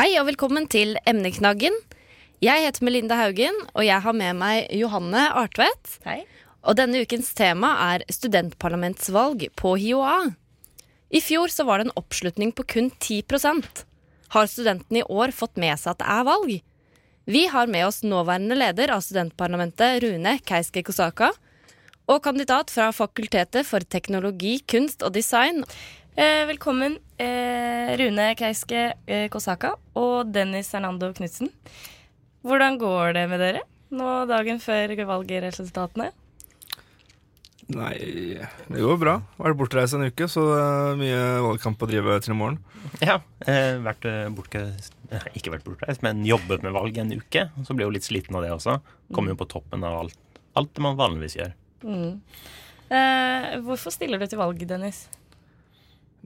Hei og velkommen til Emneknaggen. Jeg heter Melinda Haugen, og jeg har med meg Johanne Artvedt. Hei. Og denne ukens tema er studentparlamentsvalg på HiOA. I fjor så var det en oppslutning på kun 10% Har studentene i år fått med seg at det er valg? Vi har med oss nåværende leder av studentparlamentet, Rune Keiske Kosaka, og kandidat fra Fakultetet for teknologi, kunst og design. Eh, velkommen, eh, Rune Keiske eh, Kosaka og Dennis Hernando Knutsen. Hvordan går det med dere nå dagen før valgresultatene? Nei, det går bra. Vært bortreist en uke, så det er mye valgkamp å drive til i morgen. Ja. Eh, vært bortreist eh, ikke vært bortreist, men jobbet med valg en uke. Så ble jo litt sliten av det også. Kommer jo på toppen av alt, alt det man vanligvis gjør. Mm. Eh, hvorfor stiller du til valg, Dennis?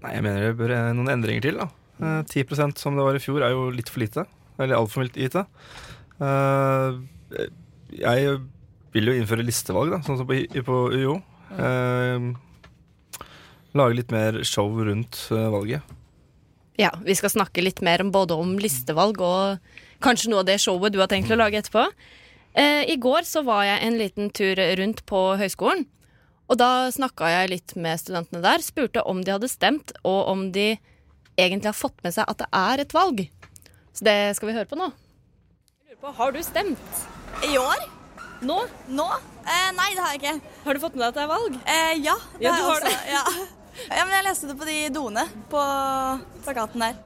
Nei, jeg mener det bør eh, noen endringer til, da. Eh, 10 som det var i fjor, er jo litt for lite. Eller altfor lite. Eh, jeg vil jo innføre listevalg, da, sånn som på, UiO. Eh, lage litt mer show rundt eh, valget. Ja, vi skal snakke litt mer om både om listevalg og kanskje noe av det showet du har tenkt å lage etterpå. Eh, I går så var jeg en liten tur rundt på høyskolen. Og da snakka jeg litt med studentene der. Spurte om de hadde stemt, og om de egentlig har fått med seg at det er et valg. Så det skal vi høre på nå. Jeg lurer på, Har du stemt I år? nå? Nå? Eh, nei, det har jeg ikke. Har du fått med deg at det er valg? Eh, ja, det Ja, har du jeg har også. Ja. ja, men jeg leste det på de doene på plakaten der.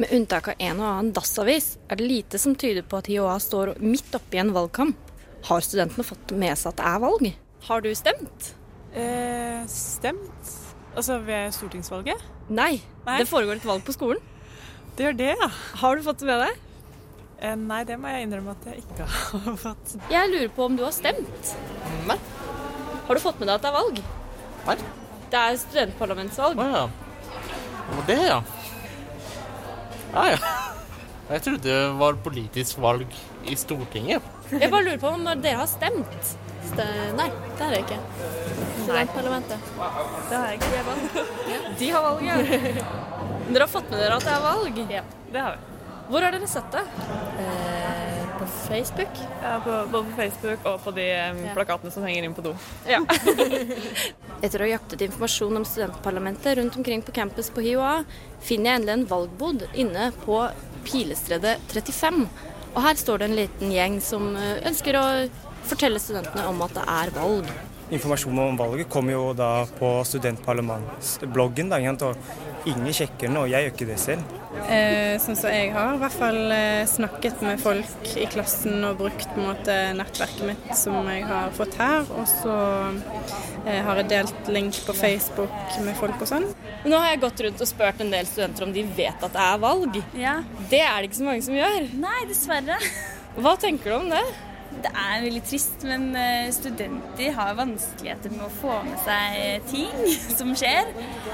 Med unntak av en og annen dassavis er det lite som tyder på at HiOA står midt oppe i en valgkamp. Har studentene fått med seg at det er valg? Har du stemt? Eh, stemt? Altså ved stortingsvalget? Nei, Nei. det foregår et valg på skolen. Det gjør det, ja. Har du fått det med deg? Eh, nei, det må jeg innrømme at jeg ikke har fått. Jeg lurer på om du har stemt. Nei. Har du fått med deg at det er valg? Nei. Det er studentparlamentsvalg. Å ja. Og det, ja. Ja, ja. Jeg trodde det var politisk valg i Stortinget. Jeg bare lurer på om dere har stemt. Nei, det har det ikke. Studentparlamentet. Det har jeg ikke. Det er valg. De har valg, ja. Dere har fått med dere at det er valg? Ja, det har vi. Hvor har dere sett det? På Facebook? Ja, på, både på Facebook og på de em, plakatene som henger inn på do. Ja. Etter å ha jaktet informasjon om studentparlamentet rundt omkring på campus på HiOA, finner jeg endelig en valgbod inne på Pilestredet 35. Og her står det en liten gjeng som eh, ønsker å fortelle studentene om at det er valg. Informasjonen om valget kommer jo da på studentparlamentsbloggen. Da, og ingen sjekker den, og jeg gjør ikke det selv. Eh, sånn som jeg har i hvert fall eh, snakket med folk i klassen og brukt på en måte nettverket mitt som jeg har fått her. Og så eh, har jeg delt link på Facebook med folk og sånn. Nå har jeg gått rundt og spurt en del studenter om de vet at det er valg. Ja. Det er det ikke så mange som gjør. Nei, dessverre. Hva tenker du om det? Det er veldig trist, men eh, studenter har vanskeligheter med å få med seg ting som skjer.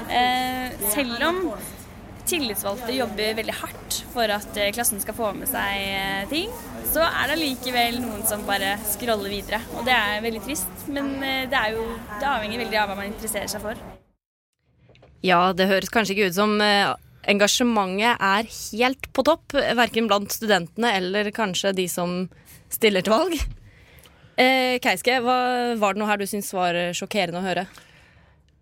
Eh, Selv om tillitsvalgte jobber veldig hardt for at eh, klassen skal få med seg ting, så er det likevel noen som bare scroller videre. Og det er veldig trist, men det, er jo, det avhenger veldig av hva man interesserer seg for. Ja, det høres kanskje ikke ut som engasjementet er helt på topp, verken blant studentene eller kanskje de som stiller til valg. Eh, Keiske, hva, var det noe her du syntes var sjokkerende å høre?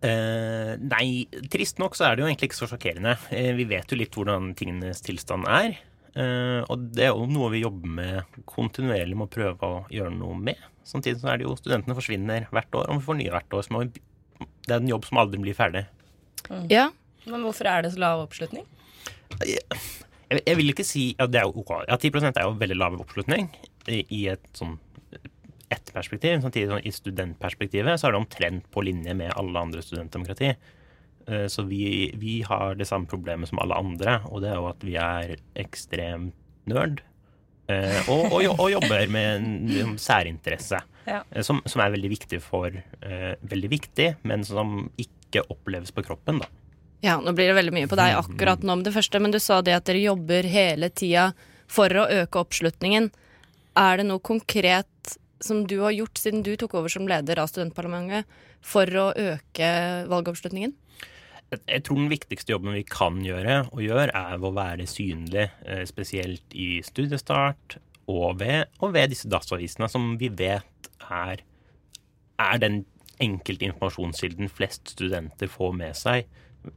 Eh, nei, trist nok så er det jo egentlig ikke så sjokkerende. Eh, vi vet jo litt hvordan tingenes tilstand er. Eh, og det er jo noe vi jobber med kontinuerlig med å prøve å gjøre noe med. Samtidig så er det jo studentene forsvinner hvert år, og vi får nye hvert år. Så det er en jobb som aldri blir ferdig. Ja. Men hvorfor er det så lav oppslutning? Jeg, jeg vil ikke si at det er ok. Ja, 10% er jo veldig lav oppslutning i, i et sånn ett perspektiv. Samtidig sånn, i studentperspektivet så er det omtrent på linje med alle andre studentdemokrati. Eh, Så vi, vi har det samme problemet som alle andre, og det er jo at vi er ekstremt nerd. eh, Og, og, og jobber med en, særinteresse Ja. eh, som, som er veldig viktig for Veldig viktig, men som ikke oppleves på kroppen, da. Ja, nå blir det veldig mye på deg akkurat nå med det første, men du sa det at dere jobber hele tida for å øke oppslutningen. Er det noe konkret som du har gjort siden du tok over som leder av studentparlamentet for å øke valgoppslutningen? Jeg- tror den viktigste jobben vi kan gjøre, og gjør, er å være synlig, eh, spesielt i studiestart og ved, og ved disse dagsavisene, som vi vet er, er den enkelte informasjonskilden flest studenter får med seg.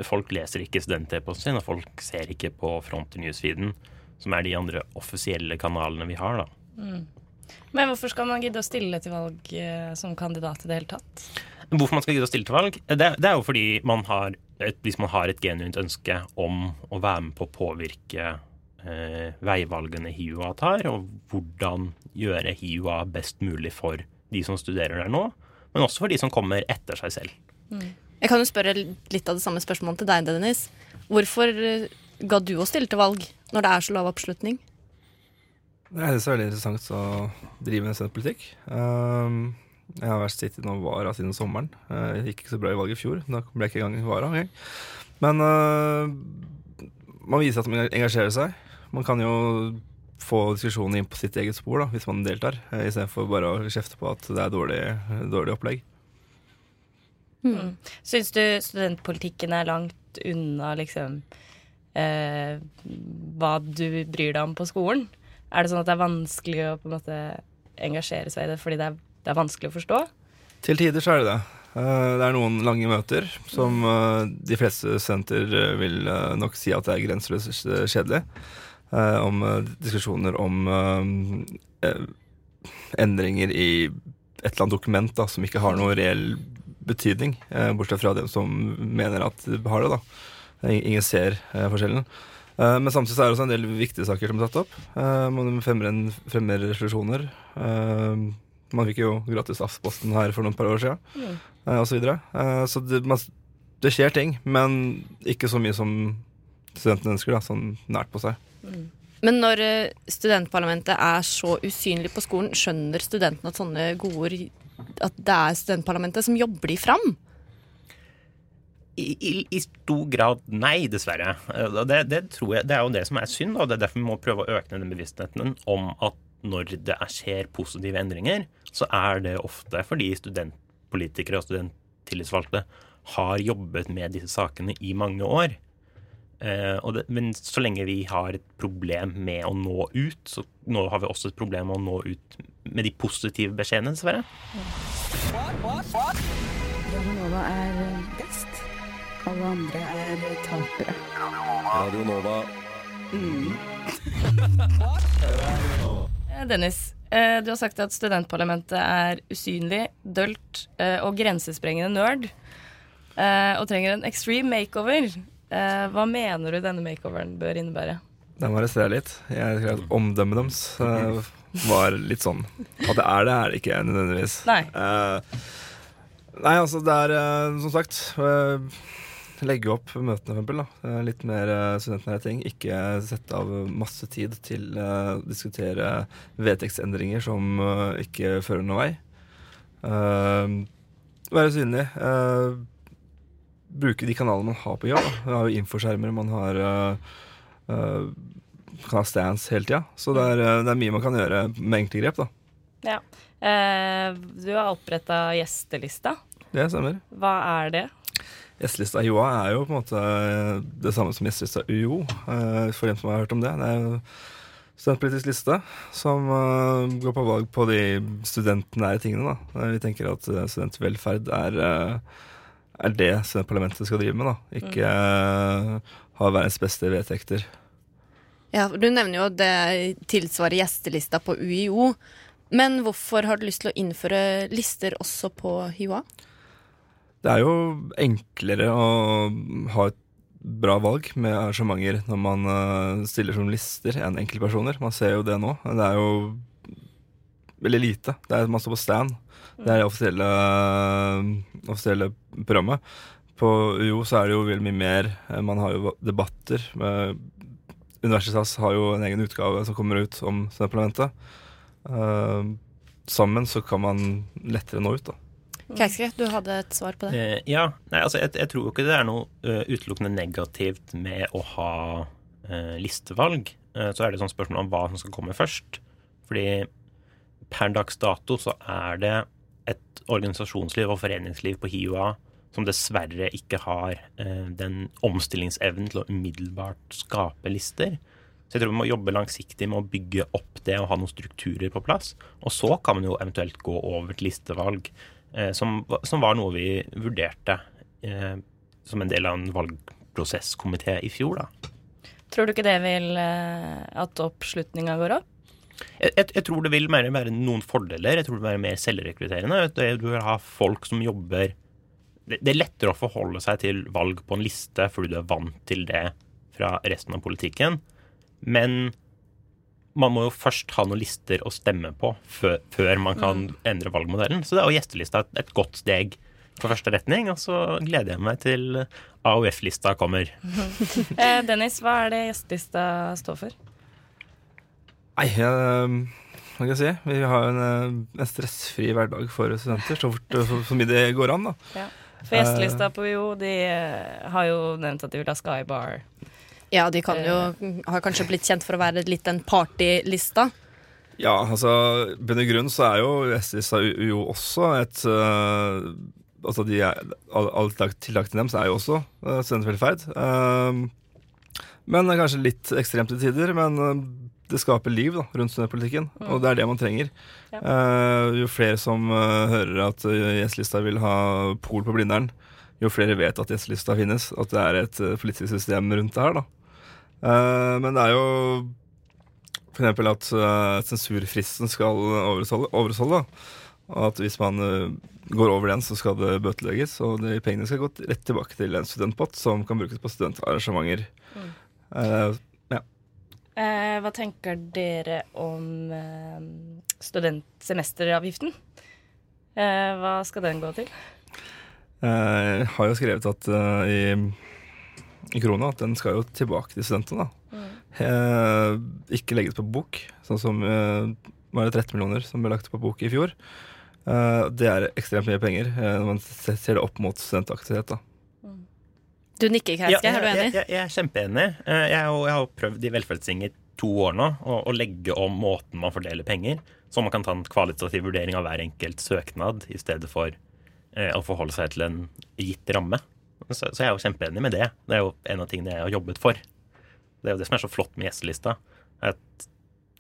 Folk leser ikke student-e-posten sin, og folk ser ikke på Fronter News-feeden, som er de andre offisielle kanalene vi har, da. Mm. Men hvorfor skal man gidde å stille til valg eh, som kandidat i det hele tatt? Hvorfor man skal gidde å stille til valg? Det, det er jo fordi man har et, hvis man har et genuint ønske om å være med på å påvirke eh, veivalgene HiUA tar, og hvordan gjøre HiUA best mulig for de som studerer der nå, men også for de som kommer etter seg selv. Jeg kan jo spørre litt av det samme spørsmålet til deg, Dennis. Hvorfor eh, ga du å stille til valg når det er så lav oppslutning? Det er så veldig interessant å drive med studentpolitikk. Um, jeg har vært sittet noen vara siden sommeren. Uh, gikk ikke så bra i valget i fjor. Da ble jeg ikke engang vara engang. Men uh, man viser at man engasjerer seg. Man kan jo få diskusjonen inn på sitt eget spor da, hvis man deltar, istedenfor bare å kjefte på at det er dårlig, dårlig opplegg. Mm. Syns du studentpolitikken er langt unna liksom eh, hva du bryr deg om på skolen? Er det sånn at det er vanskelig å på en måte engasjere seg i det fordi det er, det er vanskelig å forstå? Til tider så er det det. Eh, Det er noen lange møter som eh, de fleste studenter eh, vil nok si at det er grenseløst kjedelig. Eh, Om diskusjoner om endringer i et eller annet dokument da, som ikke har noe reell betydning, eh, bortsett fra dem som mener at de har det. da. Ingen ser eh, forskjellen. Eh, Men samtidig så er det også en del viktige saker som er tatt opp. Eh, Man fremmer, en, fremmer resolusjoner. Eh, Man fikk jo gratis Aftenposten her for noen par år siden, Mm. eh, og så videre. Eh, Så det, man, det skjer ting, men ikke så mye som studentene ønsker, da, sånn nært på seg. Men når eh, studentparlamentet er så usynlig på skolen, skjønner studentene at sånne godord At det er studentparlamentet som jobber de fram? I, i, I stor grad nei, dessverre. Eh, Det, det, jeg, det er jo det som er synd, og det er derfor vi må prøve å øke den bevisstheten om at når det er, skjer positive endringer, så er det ofte fordi studentpolitikere og studenttillitsvalgte har jobbet med disse sakene i mange år. Eh, og det, men så lenge vi har et problem med å nå ut, så nå har vi også et problem med å nå ut med de positive beskjedene, dessverre. Radionova er best. Alle andre er tapere. Radio Nova. Eh, Dennis, eh, du har sagt at studentparlamentet er usynlig, dølt eh, og grensesprengende nerd. eh, Og trenger en extreme makeover. Eh, Hva mener du denne makeoveren bør innebære? Den må arrestere litt. Jeg skrev at Omdømmet deres uh, var litt sånn At det er det, er det ikke nødvendigvis. Nei. Uh, nei, altså det er som sagt Legge opp møtene, for eksempel. Da. Litt mer uh, studentnære ting. Ikke sette av masse tid til å diskutere vedtektsendringer som ikke fører noen vei. Være synlig. eh, bruke de kanalene man har på jobb. Man har jo infoskjermer, man har uh, kan ha stands hele tida. Så det er, eh, det er mye man kan gjøre med enkle grep. da. Ja. Eh, Du har oppretta gjestelista. Det stemmer. Hva er det? Gjestelista Joa er jo på en måte det samme som gjestelista UiO, eh, for dem som har hørt om det. Det er jo studentpolitisk liste som uh, går på valg på de studentnære tingene. da. Vi tenker at studentvelferd er, eh, er det parlamentet skal drive med. da. Ikke mm. ha verdens beste vedtekter. Ja, Du nevner jo at det tilsvarer gjestelista på UiO. Men hvorfor har du lyst til å innføre lister også på HiOA? Det er jo enklere å ha et bra valg med arrangementer når man eh, stiller som lister enn enkeltpersoner. Man ser jo det nå. Det er jo veldig lite. Det er Man står på stand. Det er det offisielle, offisielle programmet. på UiO så er det jo veldig mye mer. Eh, Man har jo debatter. Eh, Universitas har jo en egen utgave som kommer ut om studentparlamentet. Uh, sammen så kan man lettere nå ut, da. Keiske, du hadde et svar på det. Uh, ja. Nei, altså, jeg, jeg tror jo ikke det er noe uh, utelukkende negativt med å ha eh, listevalg. Eh, så er det sånn spørsmål om hva som skal komme først. Fordi per dags dato så er det et organisasjonsliv og foreningsliv på HiOA som dessverre ikke har eh, den omstillingsevnen til å umiddelbart skape lister. Så jeg tror vi må jobbe langsiktig med å bygge opp det og ha noen strukturer på plass. Og så kan man jo eventuelt gå over til listevalg, eh, som, som var noe vi vurderte eh, som en del av en valgprosesskomité i fjor, da. Tror du ikke det vil at oppslutninga går opp? Jeg, jeg, tror det vil være noen fordeler. Jeg tror det vil være mer selvrekrutterende. Du vil ha folk som jobber det, det er lettere å forholde seg til valg på en liste fordi du er vant til det fra resten av politikken. Men man må jo først ha noen lister å stemme på før, før man kan endre valgmodellen. Så det er jo gjestelista et, et godt steg på første retning. Og så gleder jeg meg til AUF-lista kommer. Eh, Dennis, hva er det gjestelista står for? Nei, hva skal jeg si? Vi har en, eh, en stressfri hverdag for studenter, så fort så, så mye det går an, da. Ja. For gjestelista på UiO, de eh, har jo nevnt at de vil ha Skybar. Ja, de kan jo, har kanskje blitt kjent for å være litt den partylista. Ja, altså, bunn og grunn så er jo gjestelista UiO også et uh, Altså, de er, alle, tiltak- tiltakene deres er jo også uh, studentvelferd. Uh, men er kanskje litt ekstremt til tider. Men øh, det skaper liv da, rundt studentpolitikken, og det er det man trenger. Ja. Uh, jo flere som uh, hører at uh, gjestelista vil ha pol på Blindern, jo flere vet at gjestelista finnes, at det er et politisk system rundt det her. da. Men det er jo eksempel at sensurfristen skal overholde. Og at hvis man går over den, så skal det bøtelegges. Og de pengene skal gå rett tilbake til en studentpott som kan brukes på studentarrangementer. Mm. Eh, hva tenker dere om eh, studentsemesteravgiften? Eh, hva skal den gå til? Jeg har jo skrevet at uh, i, i krona at den skal jo tilbake til studentene. Mm. Eh, ikke legges på bok, sånn som var det 13 millioner som ble lagt på bok i fjor. Eh, det er ekstremt mye penger eh, når man ser det opp mot studentaktivitet. da. Du nikker, Kreiske. Ja, er du enig? jeg, jeg er kjempeenig. Eh, Jeg, har jo- jeg har prøvd i Velferdsting i to år nå å, å legge om måten man fordeler penger, så man kan ta en kvalitativ vurdering av hver enkelt søknad i stedet for eh, å forholde seg til en gitt ramme. Så, så jeg er jo kjempeenig med det. Det er jo en av tingene jeg har jobbet for. Det er jo det som er så flott med gjestelista. At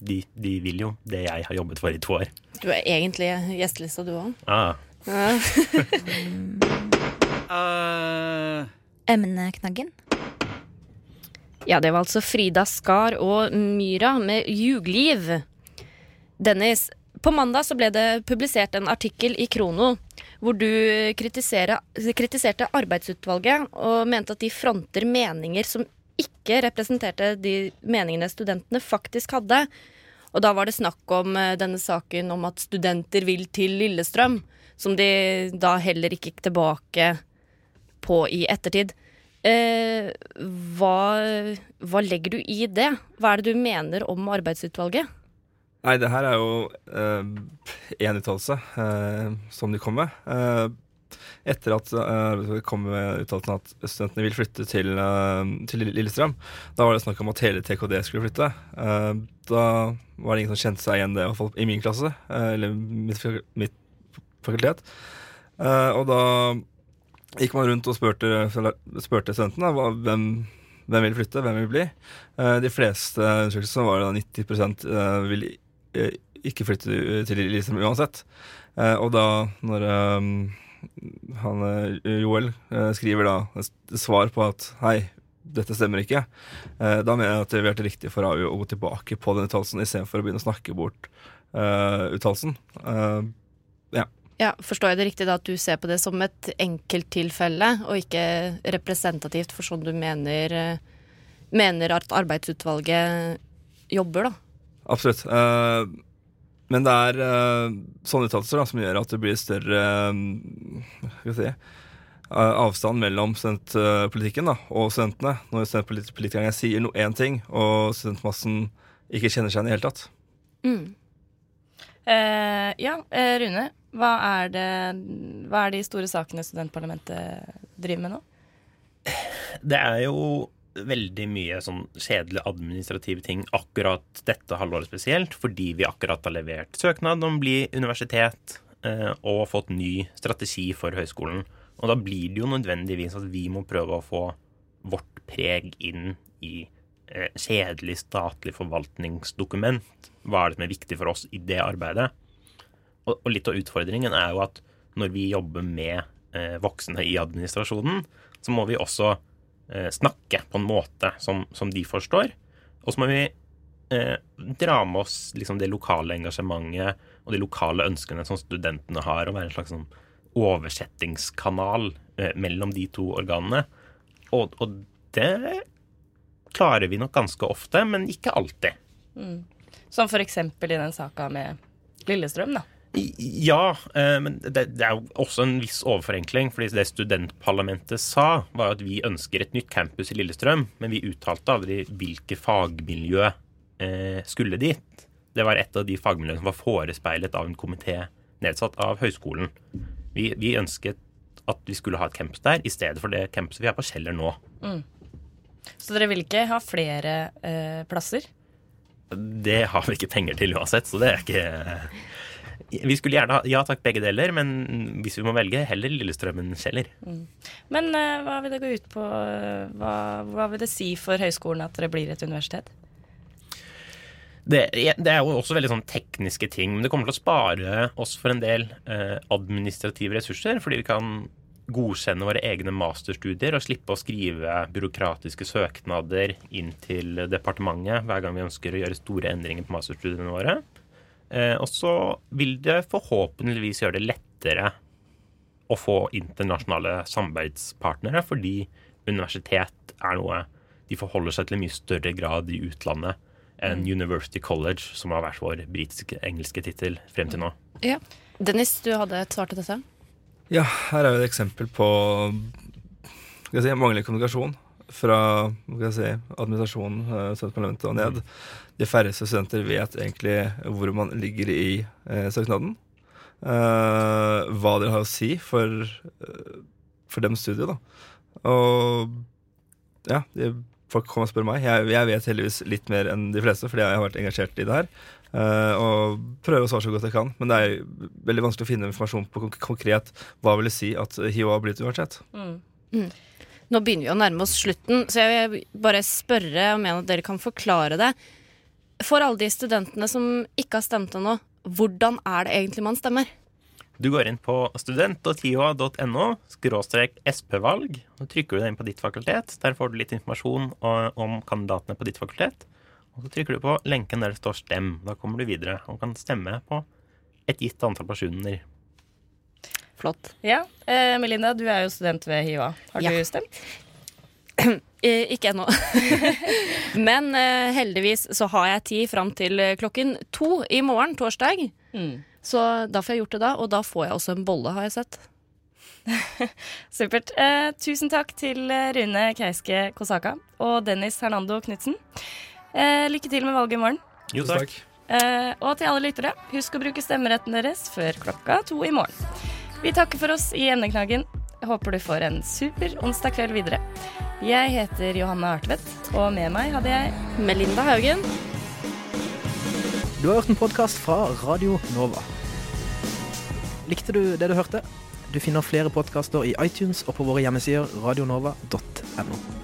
de, de vil jo det jeg har jobbet for i to år. Du er egentlig gjestelista, du òg. Ah. Emneknaggen. Ja, det var altså Frida Skar og Myra med Jugliv. Dennis, på mandag så ble det publisert en artikkel i Krono hvor du kritiserte arbeidsutvalget og mente at de fronter meninger som ikke representerte de meningene studentene faktisk hadde. Og da var det snakk om eh, denne saken om at studenter vil til Lillestrøm, som de da heller ikke gikk tilbake på i ettertid. Eh, hva, hva legger du i det? Hva er det du mener om arbeidsutvalget? Nei, det her er jo én uttalelse eh, som de kom med. Eh, etter at eh, det kom med uttalelsen at studentene vil flytte til, eh, til Lillestrøm, da var det snakk om at hele TKD skulle flytte. Eh, da var det ingen som kjente seg igjen det, i i min klasse, eh, eller mitt, mitt fakultet. Eh, og da gikk man rundt og spurte, spurte studentene hvem, hvem vil flytte, hvem vil bli. Eh, de fleste undersøkelsene var da 90 eh, vil eh, ikke flytte til Lillestrøm uansett. Og da, når han Joel skriver da et svar på at hei, dette stemmer ikke, da mener jeg at det ville vært riktig for AU å gå tilbake på den uttalelsen istedenfor å begynne å snakke bort uh, uttalelsen. Ja. Ja, Forstår jeg det riktig da at du ser på det som et enkelttilfelle, og ikke representativt for sånn du mener, eh, mener at arbeidsutvalget jobber, da? Absolutt. Eh, men det er eh, sånne uttalelser som gjør at det blir større skal si avstand mellom studentpolitikken da, og studentene. Når studentpolitikerne sier én ting, og studentmassen ikke kjenner seg igjen i det hele tatt. Mm. Eh, ja, eh, Rune. Hva er, det, hva er de store sakene studentparlamentet driver med nå? Det er jo veldig mye sånn kjedelige administrative ting akkurat dette halvåret spesielt, fordi vi akkurat har levert søknad om å bli universitet uh, og fått ny strategi for høyskolen. Og da blir det jo nødvendigvis at vi må prøve å få vårt preg inn i eh, kjedelig statlig forvaltningsdokument. Hva er det som er viktig for oss i det arbeidet? Og, og litt av utfordringen er jo at når vi jobber med eh, voksne i administrasjonen, så må vi også eh, snakke på en måte som, som, de forstår. Og så må vi eh, dra med oss liksom, det lokale engasjementet og de lokale ønskene som studentene har, og være en slags sånn, oversettingskanal eh, mellom de to organene. Og, og, det klarer vi nok ganske ofte, men ikke alltid. Mm. Som eksempel i den saka med Lillestrøm, da. Ja, eh, men det, er jo også en viss overforenkling. fordi det studentparlamentet sa, var at vi ønsker et nytt campus i Lillestrøm, men vi uttalte aldri hvilke fagmiljø eh, skulle dit. Det var et av de fagmiljøene som var forespeilet av en komité nedsatt av høyskolen. Vi, vi, ønsket at vi skulle ha et campus der, i stedet for det campuset vi har på Kjeller nå. Mm. Så dere vil ikke ha flere eh, plasser? Det har vi ikke penger til uansett, så det er ikke Vi skulle gjerne ha ja takk, begge deler, men hvis vi må velge, heller Lillestrømmen Kjeller. Mm. Men eh, hva vil det gå ut på? Hva, hva vil det si for høyskolen at dere blir et universitet? Det, det, er jo også veldig sånn tekniske ting, men det kommer til å spare oss for en del eh, administrative ressurser, fordi vi kan godkjenne våre egne masterstudier og slippe å skrive byråkratiske søknader inn til departementet hver gang vi ønsker å gjøre store endringer på masterstudiene våre. Eh, og så vil det forhåpentligvis gjøre det lettere å få internasjonale samarbeidspartnere, fordi universitet er noe de forholder seg til i mye større grad i utlandet enn mm. University College, som har vært vår britiske-engelske tittel frem til nå. Ja. Dennis, du hadde et svar til dette? Ja, her er jo et eksempel på si, manglende kommunikasjon fra si, administrasjonen, eh, studentparlamentet og ned. De færreste studenter vet egentlig hvor man ligger i eh, søknaden. Eh, hva det har å si for, eh, for dem studiet, da. Og ja, de folk kommer og spør meg. Jeg, jeg, vet heldigvis litt mer enn de fleste, fordi jeg har vært engasjert i det her. Uh, og prøver å svare så godt jeg kan. Men det er veldig vanskelig å finne informasjon på konkret hva vil det si at hiv har blitt uansett. Mm. Mm. Nå begynner vi å nærme oss slutten, så jeg vil bare spørre om en av dere kan forklare det. For alle de studentene som ikke har stemt ennå, hvordan er det egentlig man stemmer? Du går inn på student.ioa.no skråstrek sp-valg. og trykker du deg inn på ditt fakultet. Der får du litt informasjon om kandidatene på ditt fakultet. Og så trykker du på lenken der det står 'stem'. Da kommer du videre og kan stemme på et gitt antall personer. Flott. Ja, eh, Melinda, du er jo student ved HiOA. Har ja. du stemt? Eh, ikke ennå. Men eh, heldigvis så har jeg tid fram til klokken to i morgen, torsdag. Mm. Så da får jeg gjort det da, og da får jeg også en bolle, har jeg sett. Supert. Eh, tusen takk til eh, Rune Keiske Kosaka og Dennis Hernando Knutsen. Eh, lykke til med valget i morgen. Jo, takk. Eh, og til alle lyttere, husk å bruke stemmeretten deres før klokka to i morgen. Vi takker for oss i emneknaggen. Håper du får en super onsdag kveld videre. Jeg heter Johanne Artvedt, og med meg hadde jeg Melinda Haugen. Du har hørt en podkast fra Radio Nova. Likte du det du hørte? Du finner flere podkaster i iTunes og på våre hjemmesider radionova.no.